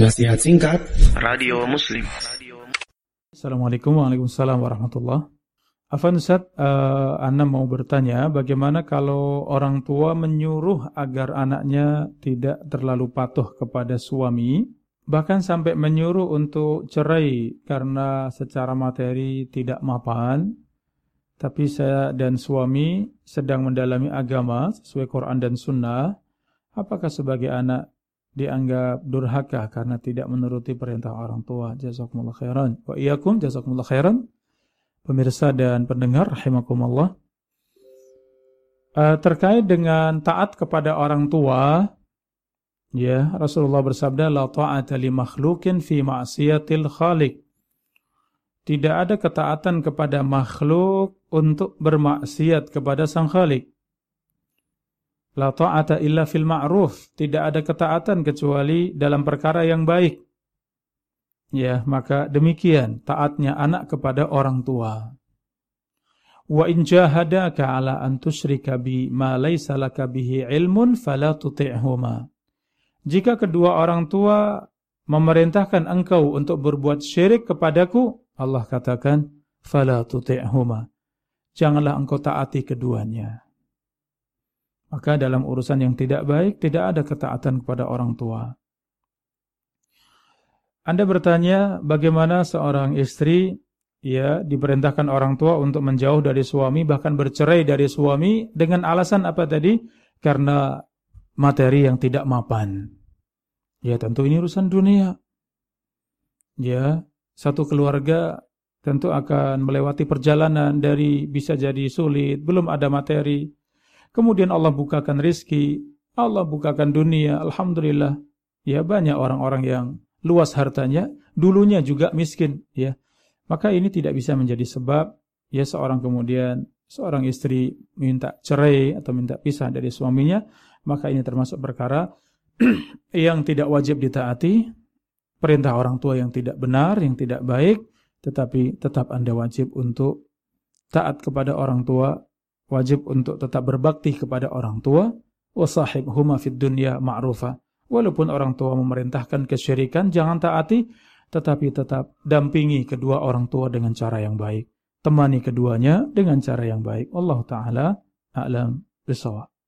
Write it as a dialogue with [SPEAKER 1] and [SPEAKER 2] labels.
[SPEAKER 1] Nasihat singkat
[SPEAKER 2] Radio Muslim.
[SPEAKER 3] Assalamualaikum Waalaikumsalam warahmatullah. Afan Ustaz, uh, Anda mau bertanya bagaimana kalau orang tua menyuruh agar anaknya tidak terlalu patuh kepada suami, bahkan sampai menyuruh untuk cerai karena secara materi tidak mapan, tapi saya dan suami sedang mendalami agama sesuai Quran dan Sunnah, apakah sebagai anak dianggap durhaka karena tidak menuruti perintah orang tua. Jazakumullah khairan. Wa iyyakum jazakumullah khairan. Pemirsa dan pendengar rahimakumullah. Uh, terkait dengan taat kepada orang tua, ya Rasulullah bersabda la ta'ata li makhlukin fi ma'siyatil khaliq. Tidak ada ketaatan kepada makhluk untuk bermaksiat kepada sang khalik. La ta'ata illa fil ma'ruf. Tidak ada ketaatan kecuali dalam perkara yang baik. Ya, maka demikian taatnya anak kepada orang tua. Wa in jahadaka ala an tusyrika bi ma laysa laka bihi ilmun fala tuti'huma. Jika kedua orang tua memerintahkan engkau untuk berbuat syirik kepadaku, Allah katakan, fala tuti'huma. Janganlah engkau taati keduanya. Maka dalam urusan yang tidak baik tidak ada ketaatan kepada orang tua. Anda bertanya bagaimana seorang istri ya diperintahkan orang tua untuk menjauh dari suami bahkan bercerai dari suami dengan alasan apa tadi? Karena materi yang tidak mapan. Ya tentu ini urusan dunia. Ya, satu keluarga tentu akan melewati perjalanan dari bisa jadi sulit, belum ada materi, Kemudian Allah bukakan rizki, Allah bukakan dunia, Alhamdulillah. Ya banyak orang-orang yang luas hartanya, dulunya juga miskin. ya Maka ini tidak bisa menjadi sebab ya seorang kemudian seorang istri minta cerai atau minta pisah dari suaminya, maka ini termasuk perkara yang tidak wajib ditaati, perintah orang tua yang tidak benar, yang tidak baik, tetapi tetap Anda wajib untuk taat kepada orang tua wajib untuk tetap berbakti kepada orang tua wasahib huma fid dunya ma'rufa. Walaupun orang tua memerintahkan kesyirikan jangan taati tetapi tetap dampingi kedua orang tua dengan cara yang baik. Temani keduanya dengan cara yang baik. Allah taala a'lam bisawab